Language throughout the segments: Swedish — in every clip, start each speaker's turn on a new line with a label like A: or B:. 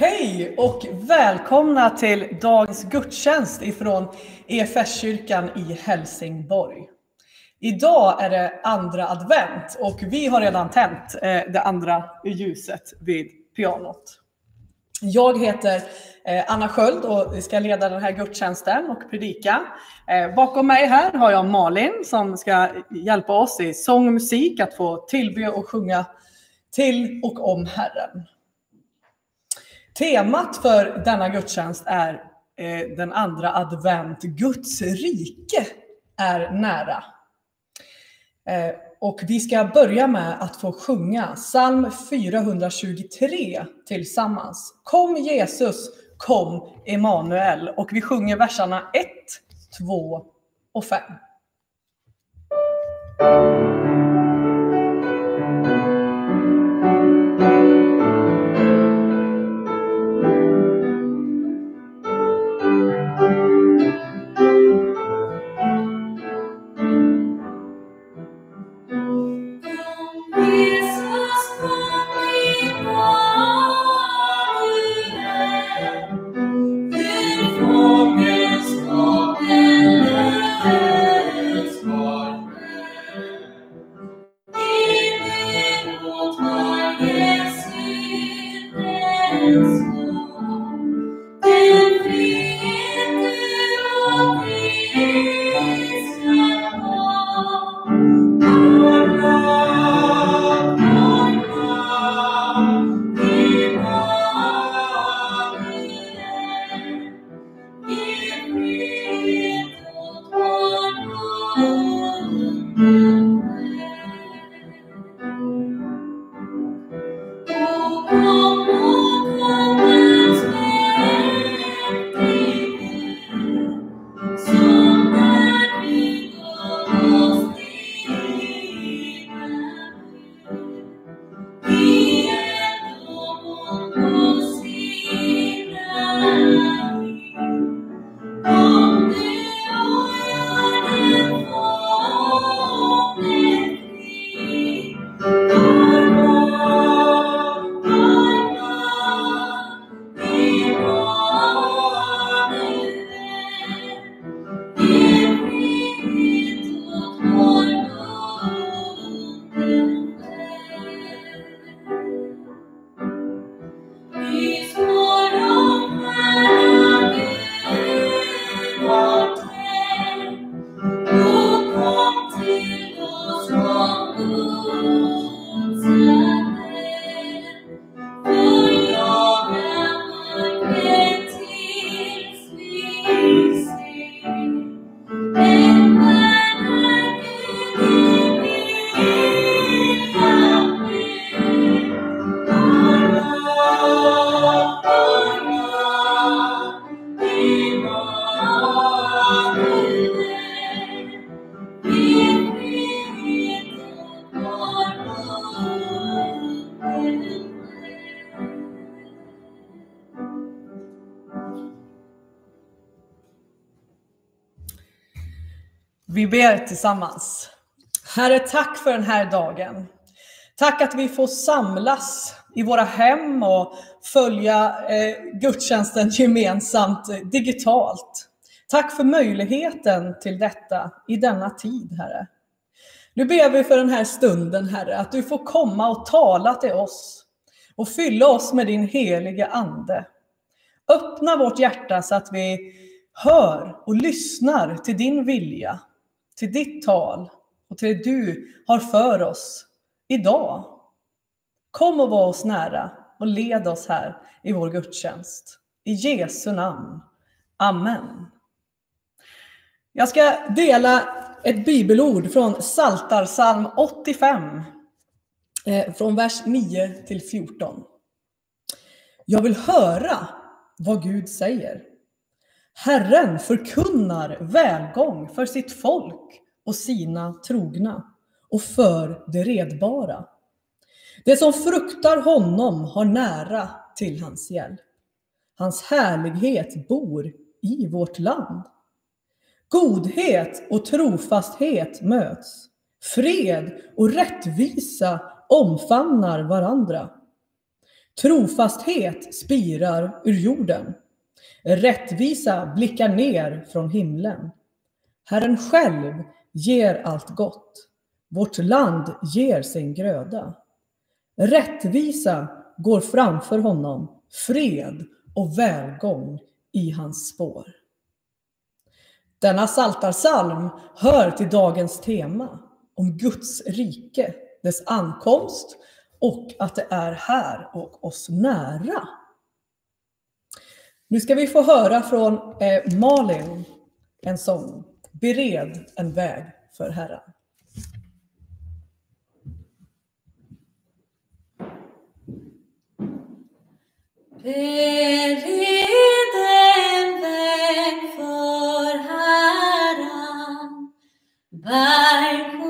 A: Hej och välkomna till dagens gudstjänst ifrån EFS-kyrkan i Helsingborg. Idag är det andra advent och vi har redan tänt eh, det andra ljuset vid pianot. Jag heter eh, Anna Sköld och ska leda den här gudstjänsten och predika. Eh, bakom mig här har jag Malin som ska hjälpa oss i sång och musik att få tillbe och sjunga till och om Herren. Temat för denna gudstjänst är eh, den andra advent. Guds rike är nära. Eh, och vi ska börja med att få sjunga psalm 423 tillsammans. Kom Jesus, kom Emanuel. Och vi sjunger verserna 1, 2 och 5. Tillsammans. Herre, tack för den här dagen. Tack att vi får samlas i våra hem och följa eh, gudstjänsten gemensamt digitalt. Tack för möjligheten till detta i denna tid, Herre. Nu ber vi för den här stunden, Herre, att du får komma och tala till oss och fylla oss med din heliga Ande. Öppna vårt hjärta så att vi hör och lyssnar till din vilja till ditt tal och till det du har för oss idag. Kom och var oss nära och led oss här i vår gudstjänst. I Jesu namn. Amen. Jag ska dela ett bibelord från Psaltarpsalm 85, eh, från vers 9 till 14. Jag vill höra vad Gud säger. Herren förkunnar välgång för sitt folk och sina trogna och för det redbara. Det som fruktar honom har nära till hans hjälp. Hans härlighet bor i vårt land. Godhet och trofasthet möts. Fred och rättvisa omfamnar varandra. Trofasthet spirar ur jorden. Rättvisa blickar ner från himlen. Herren själv ger allt gott. Vårt land ger sin gröda. Rättvisa går framför honom, fred och välgång i hans spår. Denna saltarsalm hör till dagens tema om Guds rike, dess ankomst och att det är här och oss nära. Nu ska vi få höra från eh, Malin en sång, Bered en väg för Herren.
B: Bered en väg för Herren, berg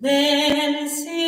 B: Välsignad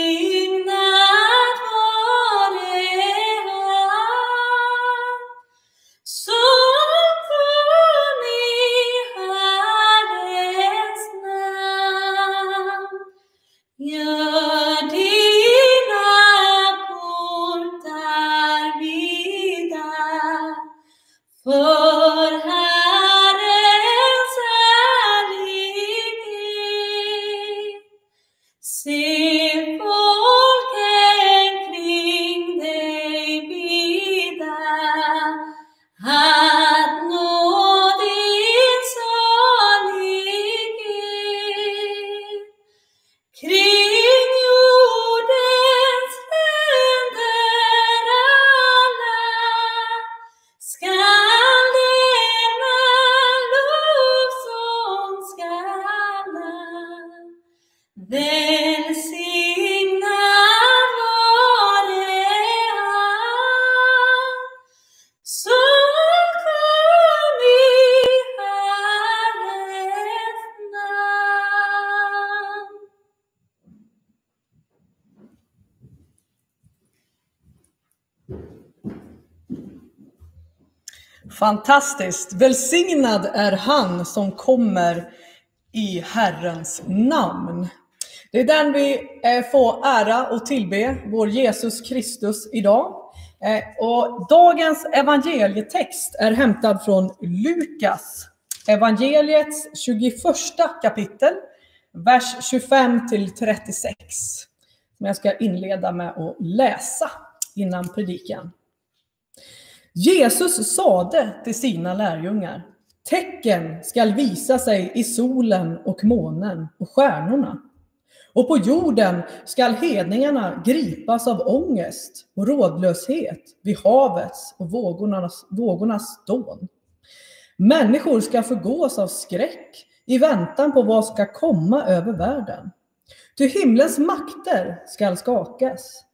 A: Fantastiskt! Välsignad är han som kommer i Herrens namn. Det är den vi eh, får ära och tillbe, vår Jesus Kristus idag. Eh, och dagens evangelietext är hämtad från Lukas, evangeliets 21 kapitel, vers 25 till 36. Som jag ska inleda med att läsa innan predikan. Jesus sade till sina lärjungar, tecken skall visa sig i solen och månen och stjärnorna. Och på jorden skall hedningarna gripas av ångest och rådlöshet vid havets och vågornas, vågornas dån. Människor ska förgås av skräck i väntan på vad ska komma över världen. Ty himlens makter skall skakas.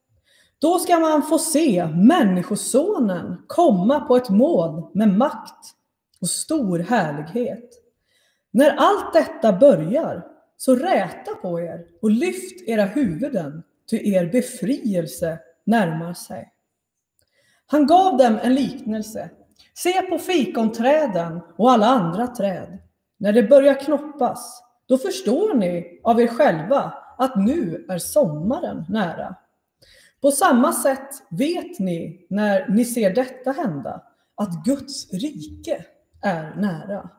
A: Då ska man få se Människosonen komma på ett moln med makt och stor härlighet. När allt detta börjar, så räta på er och lyft era huvuden, ty er befrielse närmar sig. Han gav dem en liknelse. Se på fikonträden och alla andra träd. När det börjar knoppas, då förstår ni av er själva att nu är sommaren nära. På samma sätt vet ni när ni ser detta hända, att Guds rike är nära.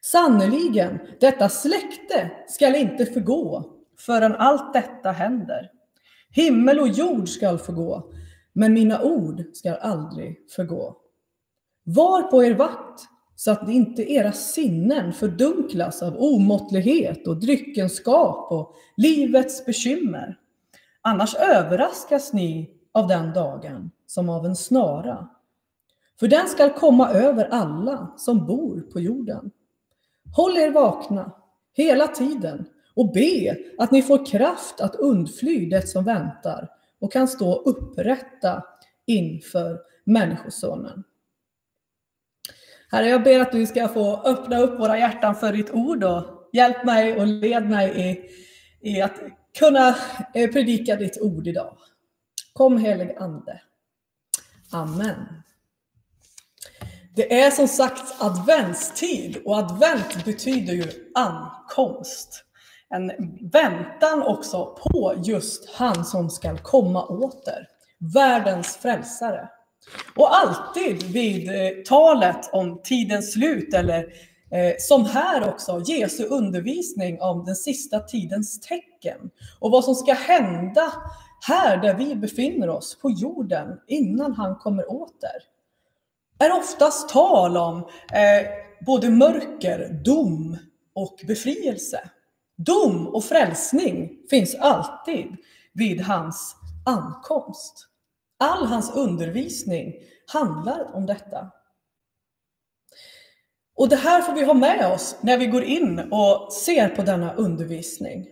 A: Sannerligen, detta släkte skall inte förgå förrän allt detta händer. Himmel och jord skall förgå, men mina ord skall aldrig förgå. Var på er vakt så att inte era sinnen fördunklas av omåttlighet och dryckenskap och livets bekymmer. Annars överraskas ni av den dagen som av en snara. För den skall komma över alla som bor på jorden. Håll er vakna hela tiden och be att ni får kraft att undfly det som väntar och kan stå upprätta inför Människosonen. Herre, jag ber att du ska få öppna upp våra hjärtan för ditt ord och hjälp mig och led mig i, i att kunna eh, predika ditt ord idag. Kom helig Ande. Amen. Det är som sagt adventstid och advent betyder ju ankomst. En väntan också på just han som ska komma åter. Världens frälsare. Och alltid vid eh, talet om tidens slut eller Eh, som här också, Jesu undervisning om den sista tidens tecken och vad som ska hända här där vi befinner oss på jorden innan han kommer åter. Är oftast tal om eh, både mörker, dom och befrielse. Dom och frälsning finns alltid vid hans ankomst. All hans undervisning handlar om detta. Och det här får vi ha med oss när vi går in och ser på denna undervisning.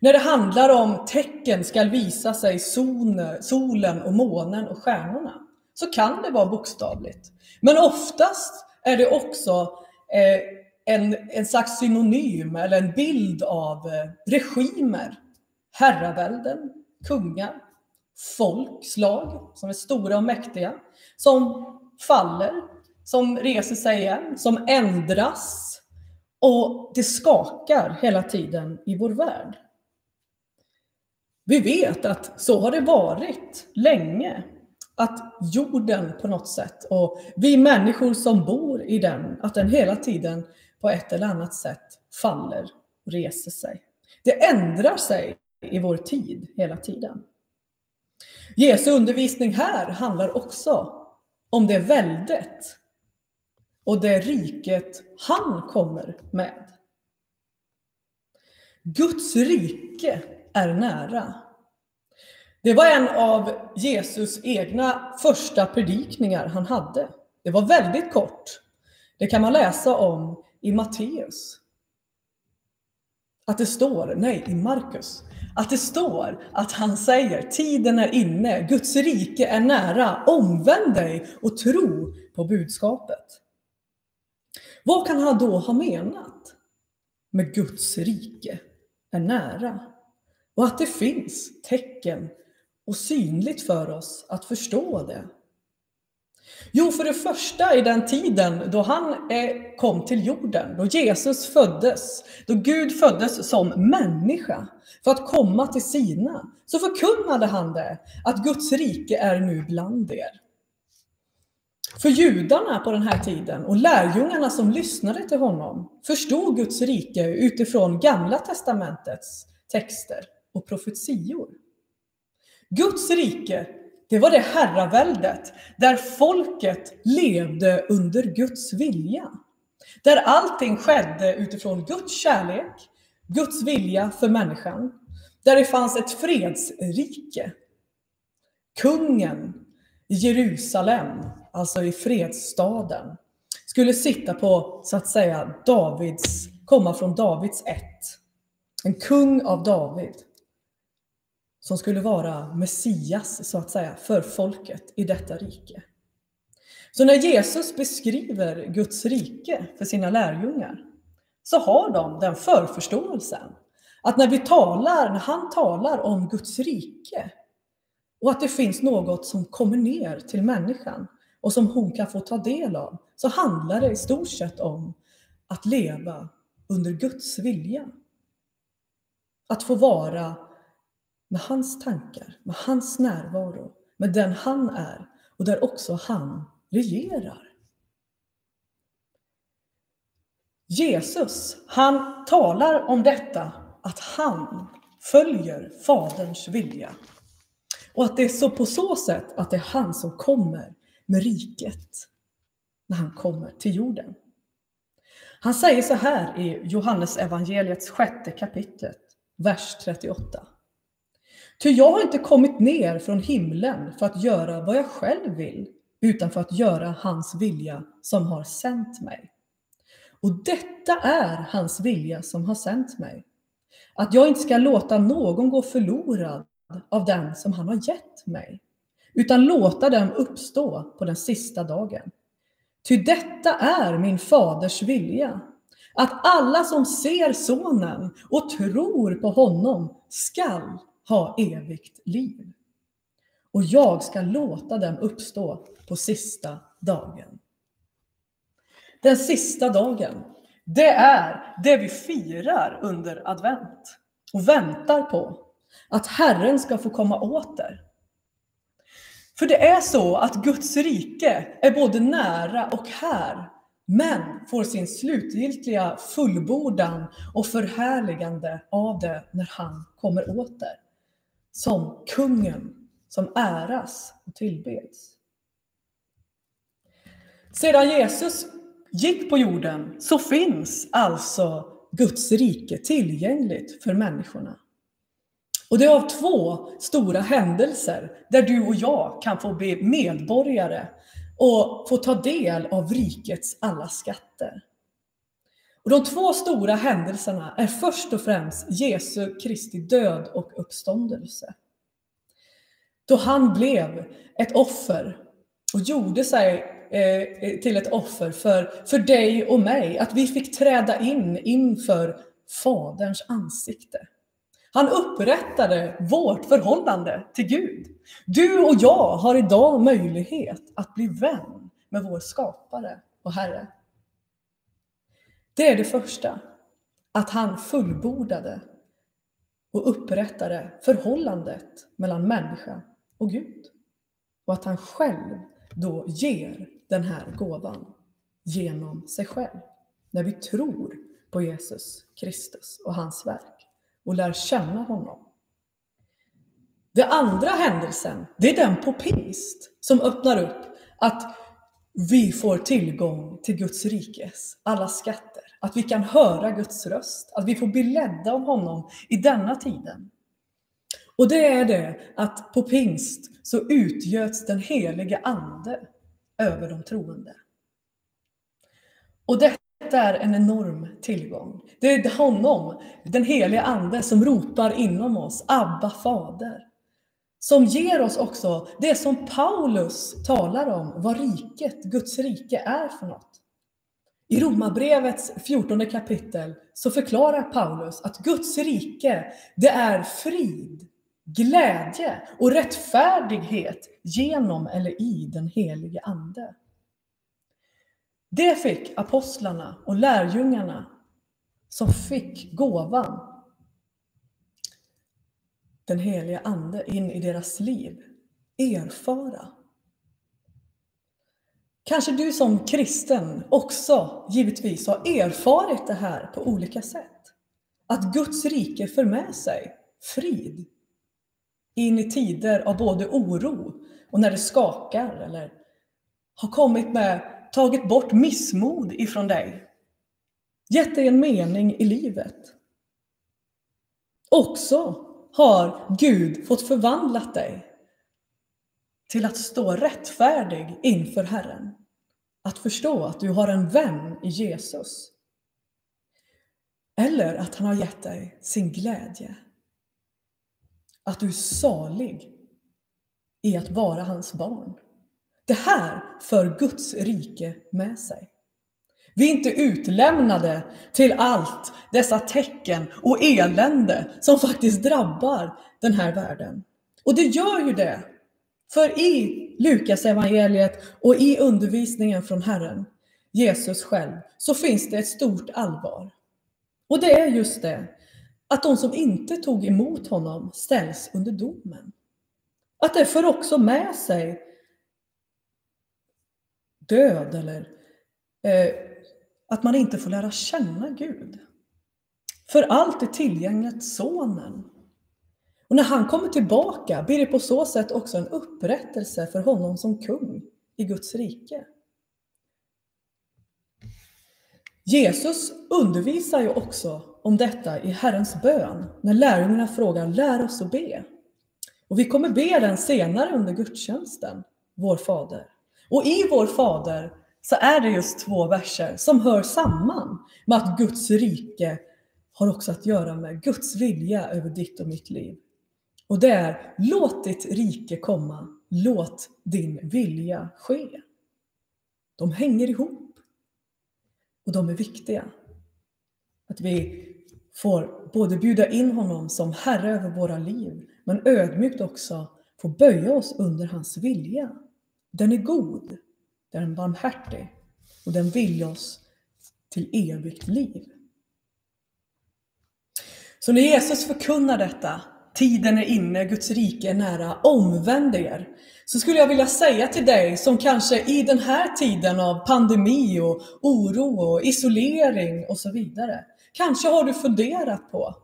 A: När det handlar om tecken ska visa sig solen och månen och stjärnorna så kan det vara bokstavligt. Men oftast är det också eh, en, en slags synonym eller en bild av eh, regimer, herravälden, kungar, folkslag som är stora och mäktiga, som faller, som reser sig igen, som ändras och det skakar hela tiden i vår värld. Vi vet att så har det varit länge. Att jorden på något sätt och vi människor som bor i den, att den hela tiden på ett eller annat sätt faller och reser sig. Det ändrar sig i vår tid hela tiden. Jesu undervisning här handlar också om det väldet och det riket han kommer med. Guds rike är nära. Det var en av Jesus egna första predikningar han hade. Det var väldigt kort. Det kan man läsa om i Matteus. Att det står, nej, i Markus, att det står att han säger tiden är inne, Guds rike är nära, omvänd dig och tro på budskapet. Vad kan han då ha menat med Guds rike är nära? Och att det finns tecken och synligt för oss att förstå det. Jo, för det första i den tiden då han eh, kom till jorden, då Jesus föddes, då Gud föddes som människa för att komma till sina, så förkunnade han det, att Guds rike är nu bland er. För judarna på den här tiden och lärjungarna som lyssnade till honom förstod Guds rike utifrån Gamla testamentets texter och profetior. Guds rike det var det herraväldet där folket levde under Guds vilja. Där allting skedde utifrån Guds kärlek, Guds vilja för människan. Där det fanns ett fredsrike. Kungen i Jerusalem, alltså i fredsstaden, skulle sitta på, så att säga, Davids, komma från Davids ett. En kung av David som skulle vara Messias, så att säga, för folket i detta rike. Så när Jesus beskriver Guds rike för sina lärjungar, så har de den förförståelsen. Att när vi talar, när han talar om Guds rike och att det finns något som kommer ner till människan och som hon kan få ta del av, så handlar det i stort sett om att leva under Guds vilja. Att få vara med hans tankar, med hans närvaro, med den han är och där också han regerar. Jesus, han talar om detta att han följer Faderns vilja. Och att det är så på så sätt att det är han som kommer med riket när han kommer till jorden. Han säger så här i Johannes evangeliets sjätte kapitlet, vers 38. Ty jag har inte kommit ner från himlen för att göra vad jag själv vill, utan för att göra hans vilja som har sänt mig. Och detta är hans vilja som har sänt mig. Att jag inte ska låta någon gå förlorad av den som han har gett mig, utan låta dem uppstå på den sista dagen. Ty detta är min faders vilja, att alla som ser sonen och tror på honom skall ha evigt liv. Och jag ska låta dem uppstå på sista dagen. Den sista dagen, det är det vi firar under advent och väntar på. Att Herren ska få komma åter. För det är så att Guds rike är både nära och här, men får sin slutgiltiga fullbordan och förhärligande av det när han kommer åter. Som kungen som äras och tillbeds. Sedan Jesus gick på jorden så finns alltså Guds rike tillgängligt för människorna. Och det är av två stora händelser där du och jag kan få bli medborgare och få ta del av rikets alla skatter. Och de två stora händelserna är först och främst Jesu Kristi död och uppståndelse. Då han blev ett offer och gjorde sig eh, till ett offer för, för dig och mig. Att vi fick träda in inför Faderns ansikte. Han upprättade vårt förhållande till Gud. Du och jag har idag möjlighet att bli vän med vår skapare och Herre. Det är det första, att han fullbordade och upprättade förhållandet mellan människa och Gud. Och att han själv då ger den här gåvan genom sig själv. När vi tror på Jesus Kristus och hans verk och lär känna honom. Den andra händelsen, det är den på pingst som öppnar upp att vi får tillgång till Guds rikes alla skatter. Att vi kan höra Guds röst, att vi får bli ledda av honom i denna tiden. Och det är det att på pingst så utgöts den helige ande över de troende. Och detta är en enorm tillgång. Det är honom, den helige ande, som ropar inom oss, Abba fader. Som ger oss också det som Paulus talar om, vad riket, Guds rike är för något. I Romarbrevets 14 kapitel så förklarar Paulus att Guds rike, det är frid, glädje och rättfärdighet genom eller i den helige Ande. Det fick apostlarna och lärjungarna som fick gåvan den heliga Ande in i deras liv erfara. Kanske du som kristen också givetvis har erfarit det här på olika sätt. Att Guds rike för med sig frid in i tider av både oro och när det skakar eller har kommit med, tagit bort missmod ifrån dig. Gett dig en mening i livet. Också har Gud fått förvandlat dig till att stå rättfärdig inför Herren. Att förstå att du har en vän i Jesus. Eller att han har gett dig sin glädje att du är salig i att vara hans barn. Det här för Guds rike med sig. Vi är inte utlämnade till allt dessa tecken och elände som faktiskt drabbar den här världen. Och det gör ju det. För i Lukas evangeliet och i undervisningen från Herren, Jesus själv, så finns det ett stort allvar. Och det är just det, att de som inte tog emot honom ställs under domen. Att det för också med sig död eller eh, att man inte får lära känna Gud. För allt är tillgängligt Sonen. Och när han kommer tillbaka blir det på så sätt också en upprättelse för honom som kung i Guds rike. Jesus undervisar ju också om detta i Herrens bön när lärjungarna frågar lär oss att be. Och vi kommer be den senare under gudstjänsten, vår Fader. Och i vår Fader så är det just två verser som hör samman med att Guds rike har också att göra med Guds vilja över ditt och mitt liv. Och det är låt ditt rike komma, låt din vilja ske. De hänger ihop och de är viktiga. Att vi får både bjuda in honom som Herre över våra liv, men ödmjukt också få böja oss under hans vilja. Den är god, den är barmhärtig och den vill oss till evigt liv. Så när Jesus förkunnar detta, tiden är inne, Guds rike är nära, omvänd er. Så skulle jag vilja säga till dig som kanske i den här tiden av pandemi och oro och isolering och så vidare. Kanske har du funderat på,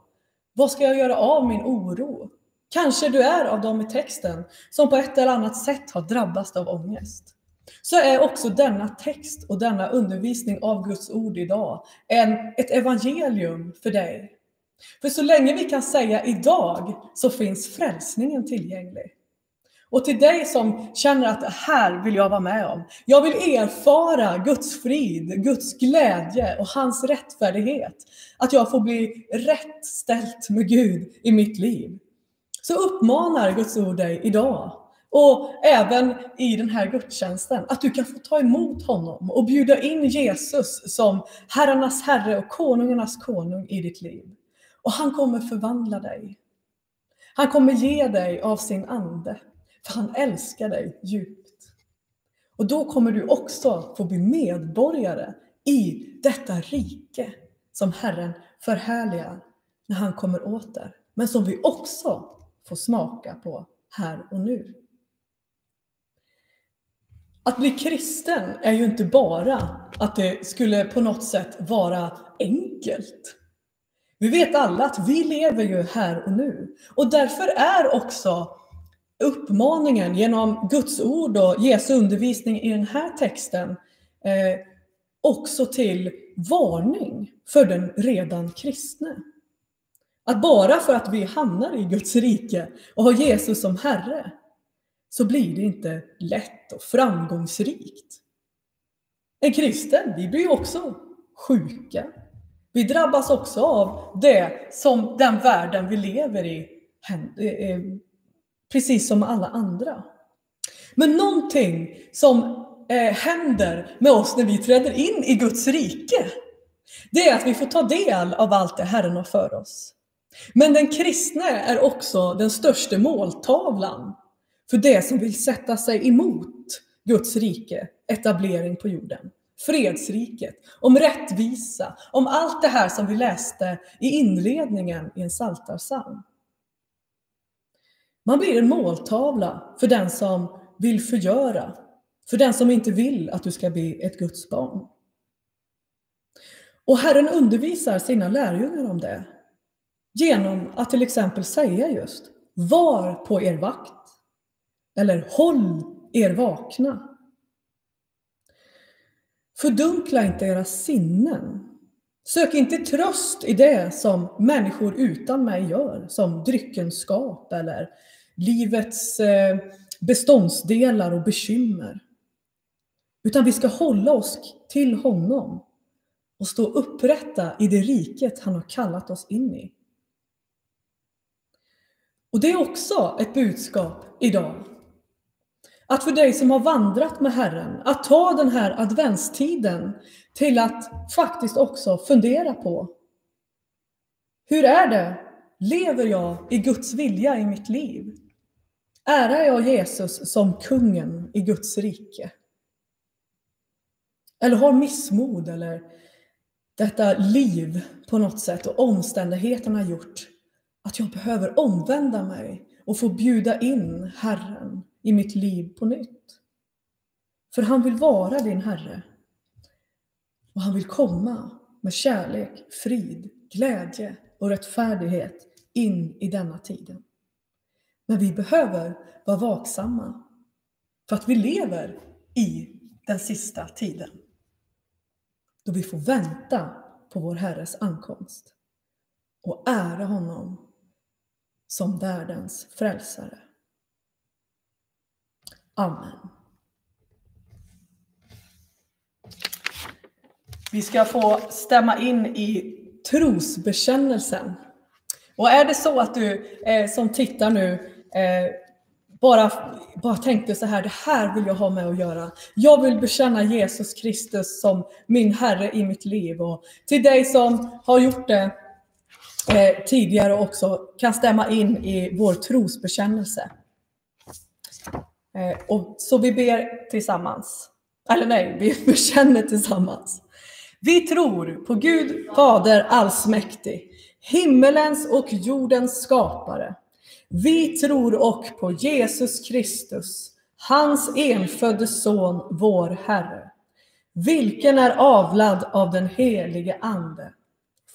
A: vad ska jag göra av min oro? Kanske du är av dem i texten som på ett eller annat sätt har drabbats av ångest. Så är också denna text och denna undervisning av Guds ord idag en, ett evangelium för dig. För så länge vi kan säga idag så finns frälsningen tillgänglig. Och till dig som känner att det här vill jag vara med om. Jag vill erfara Guds frid, Guds glädje och hans rättfärdighet. Att jag får bli rätt ställt med Gud i mitt liv. Så uppmanar Guds ord dig idag och även i den här gudstjänsten, att du kan få ta emot honom och bjuda in Jesus som herrarnas herre och konungarnas konung i ditt liv. Och han kommer förvandla dig. Han kommer ge dig av sin ande, för han älskar dig djupt. Och då kommer du också få bli medborgare i detta rike som Herren förhärligar när han kommer åter. Men som vi också få smaka på här och nu. Att bli kristen är ju inte bara att det skulle på något sätt vara enkelt. Vi vet alla att vi lever ju här och nu. Och därför är också uppmaningen genom Guds ord och Jesu undervisning i den här texten eh, också till varning för den redan kristne. Att bara för att vi hamnar i Guds rike och har Jesus som Herre så blir det inte lätt och framgångsrikt. En kristen, vi blir också sjuka. Vi drabbas också av det som den världen vi lever i, eh, eh, precis som alla andra. Men någonting som eh, händer med oss när vi träder in i Guds rike, det är att vi får ta del av allt det Herren har för oss. Men den kristne är också den största måltavlan för det som vill sätta sig emot Guds rike, etablering på jorden. Fredsriket, om rättvisa, om allt det här som vi läste i inledningen i en psaltarpsalm. Man blir en måltavla för den som vill förgöra, för den som inte vill att du ska bli ett Guds barn. Och Herren undervisar sina lärjungar om det genom att till exempel säga just var på er vakt eller håll er vakna. Fördunkla inte era sinnen. Sök inte tröst i det som människor utan mig gör, som dryckenskap eller livets eh, beståndsdelar och bekymmer. Utan vi ska hålla oss till honom och stå upprätta i det riket han har kallat oss in i. Och det är också ett budskap idag Att för dig som har vandrat med Herren, att ta den här adventstiden till att faktiskt också fundera på hur är det? Lever jag i Guds vilja i mitt liv? Ärar jag Jesus som kungen i Guds rike? Eller har missmod eller detta liv på något sätt och omständigheterna gjort att jag behöver omvända mig och få bjuda in Herren i mitt liv på nytt. För han vill vara din Herre. Och han vill komma med kärlek, frid, glädje och rättfärdighet in i denna tiden. Men vi behöver vara vaksamma för att vi lever i den sista tiden. Då vi får vänta på vår Herres ankomst och ära honom som världens frälsare. Amen. Vi ska få stämma in i trosbekännelsen. Och är det så att du eh, som tittar nu eh, bara, bara tänkte så här, det här vill jag ha med att göra. Jag vill bekänna Jesus Kristus som min Herre i mitt liv. Och till dig som har gjort det eh, tidigare också kan stämma in i vår trosbekännelse. Eh, och, så vi ber tillsammans. Eller nej, vi bekänner tillsammans. Vi tror på Gud Fader allsmäktig, himmelens och jordens skapare. Vi tror och på Jesus Kristus, hans enfödde son, vår Herre, vilken är avlad av den helige Ande,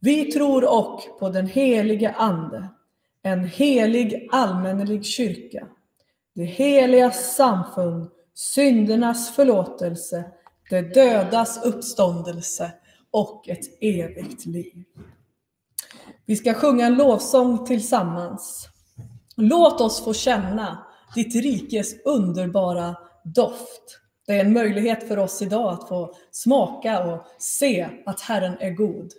A: Vi tror och på den helige Ande, en helig allmännelig kyrka, det heliga samfund, syndernas förlåtelse, det dödas uppståndelse och ett evigt liv. Vi ska sjunga en lovsång tillsammans. Låt oss få känna ditt rikes underbara doft. Det är en möjlighet för oss idag att få smaka och se att Herren är god.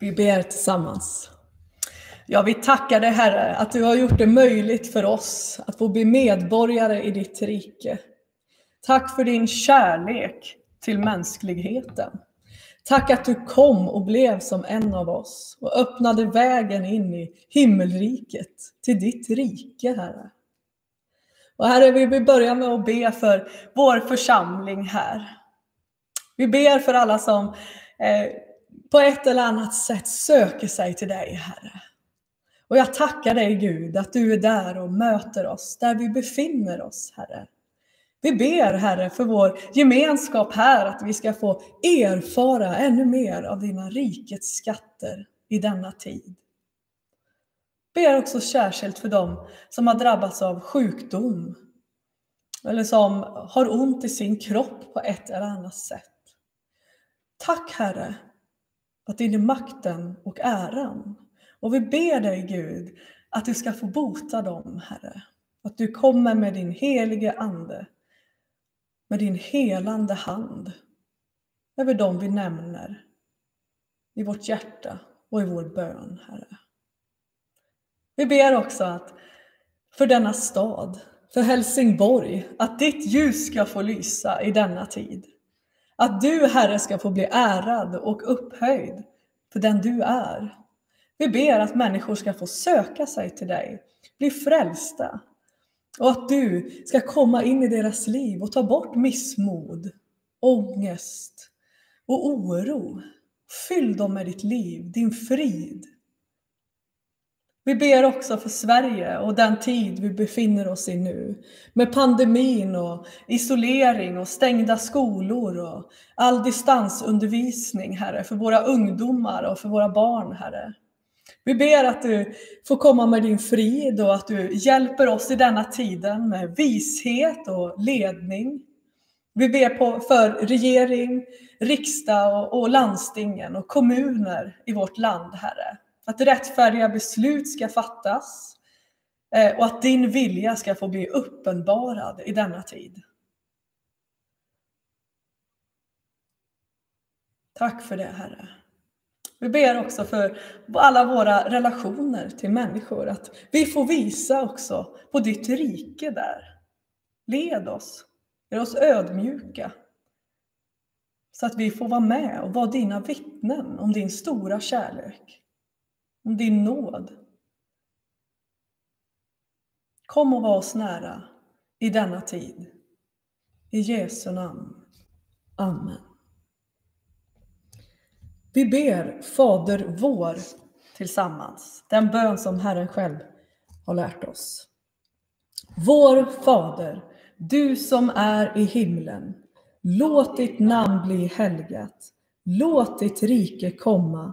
A: Vi ber tillsammans. Ja, vi tackar dig Herre att du har gjort det möjligt för oss att få bli medborgare i ditt rike. Tack för din kärlek till mänskligheten. Tack att du kom och blev som en av oss och öppnade vägen in i himmelriket, till ditt rike, Herre. Och Herre, vi vill börja med att be för vår församling här. Vi ber för alla som eh, på ett eller annat sätt söker sig till dig, Herre. Och jag tackar dig Gud att du är där och möter oss där vi befinner oss, Herre. Vi ber Herre för vår gemenskap här att vi ska få erfara ännu mer av dina rikets skatter i denna tid. Ber också särskilt för dem som har drabbats av sjukdom eller som har ont i sin kropp på ett eller annat sätt. Tack Herre att din är makten och äran. Och vi ber dig Gud att du ska få bota dem, Herre. Att du kommer med din helige Ande, med din helande hand över dem vi nämner i vårt hjärta och i vår bön, Herre. Vi ber också att för denna stad, för Helsingborg, att ditt ljus ska få lysa i denna tid. Att du, Herre, ska få bli ärad och upphöjd för den du är. Vi ber att människor ska få söka sig till dig, bli frälsta och att du ska komma in i deras liv och ta bort missmod, ångest och oro. Fyll dem med ditt liv, din frid. Vi ber också för Sverige och den tid vi befinner oss i nu. Med pandemin och isolering och stängda skolor och all distansundervisning, Herre, för våra ungdomar och för våra barn, Herre. Vi ber att du får komma med din frid och att du hjälper oss i denna tiden med vishet och ledning. Vi ber på, för regering, riksdag och, och landstingen och kommuner i vårt land, Herre. Att rättfärdiga beslut ska fattas eh, och att din vilja ska få bli uppenbarad i denna tid. Tack för det, Herre. Vi ber också för alla våra relationer till människor, att vi får visa också på ditt rike där. Led oss, gör oss ödmjuka, så att vi får vara med och vara dina vittnen om din stora kärlek, om din nåd. Kom och var oss nära i denna tid. I Jesu namn. Amen. Vi ber Fader vår tillsammans, den bön som Herren själv har lärt oss. Vår Fader, du som är i himlen. Låt ditt namn bli helgat. Låt ditt rike komma.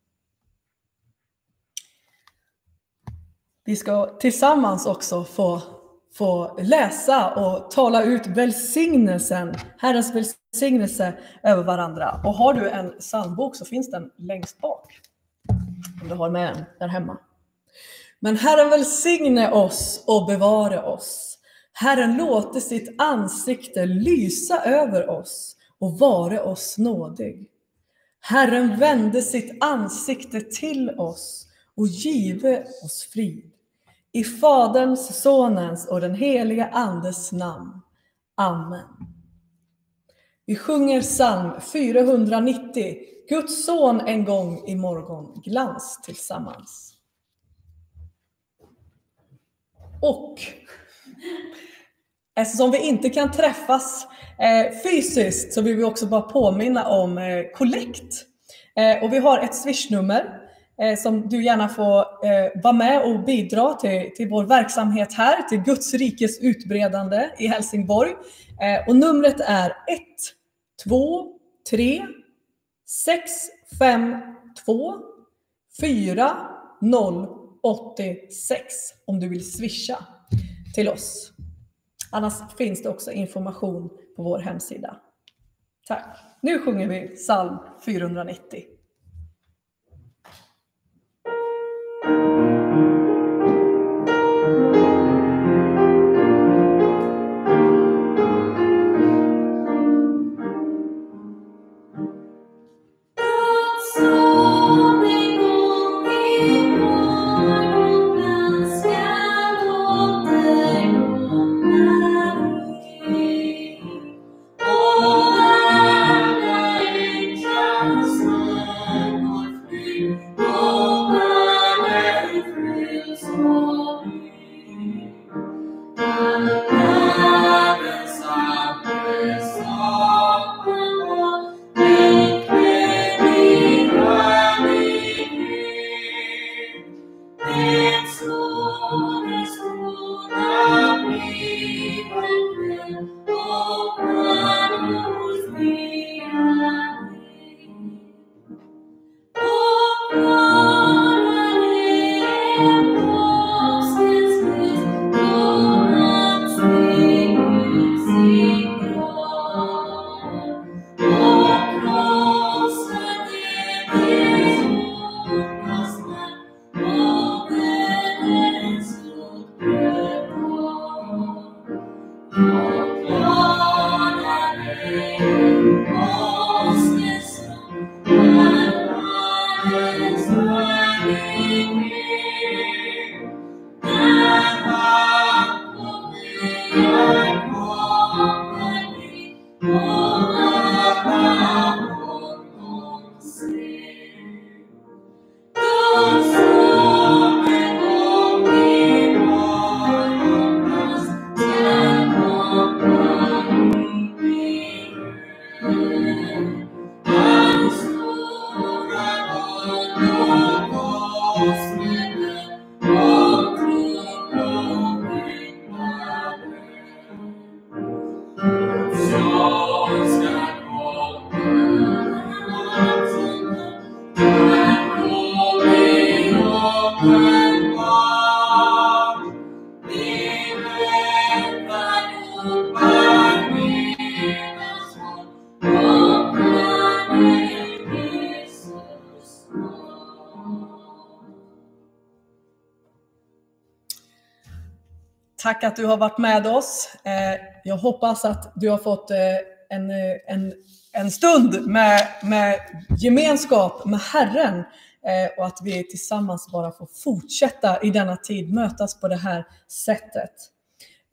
A: Vi ska tillsammans också få få läsa och tala ut välsignelsen, Herrens välsignelse över varandra. Och har du en psalmbok så finns den längst bak. Om du har med den där hemma. Men Herren välsigne oss och bevare oss. Herren låte sitt ansikte lysa över oss och vare oss nådig. Herren vände sitt ansikte till oss och give oss frid.
B: I Faderns, Sonens och den heliga Andes namn. Amen. Vi sjunger psalm 490, Guds son en gång i morgon, glans tillsammans. Och eftersom vi inte kan träffas eh, fysiskt så vill vi också bara påminna om eh, kollekt. Eh, och vi har ett swishnummer Eh, som du gärna får eh, vara med och bidra till, till vår verksamhet här, till Guds rikes utbredande i Helsingborg. Eh, och numret är 1, 2, 3, 6, 5, 2, 4, 0, 86 om du vill swisha till oss. Annars finns det också information på vår hemsida. Tack. Nu sjunger vi psalm 490. Tack att du har varit med oss. Eh, jag hoppas att du har fått eh, en, eh, en, en stund med, med gemenskap med Herren och att vi tillsammans bara får fortsätta i denna tid mötas på det här sättet.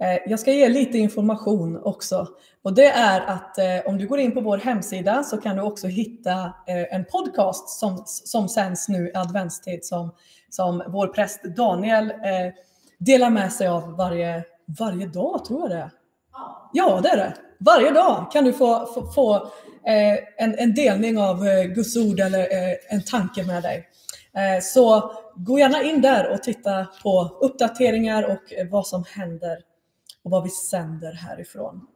B: Eh, Jag ska ge lite information också. Och det är att eh, om du går in på vår hemsida så kan du också hitta eh, en podcast som, som sänds nu i adventstid som, som vår präst Daniel eh, delar med sig av varje, varje dag, tror jag det är. Ja, det är det. Varje dag kan du få, få, få eh, en, en delning av eh, Guds ord eller eh, en tanke med dig. Eh, så gå gärna in där och titta på uppdateringar och eh, vad som händer och vad vi sänder härifrån.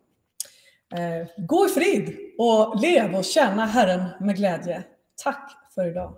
B: Eh, gå i frid och lev och tjäna Herren med glädje. Tack för idag.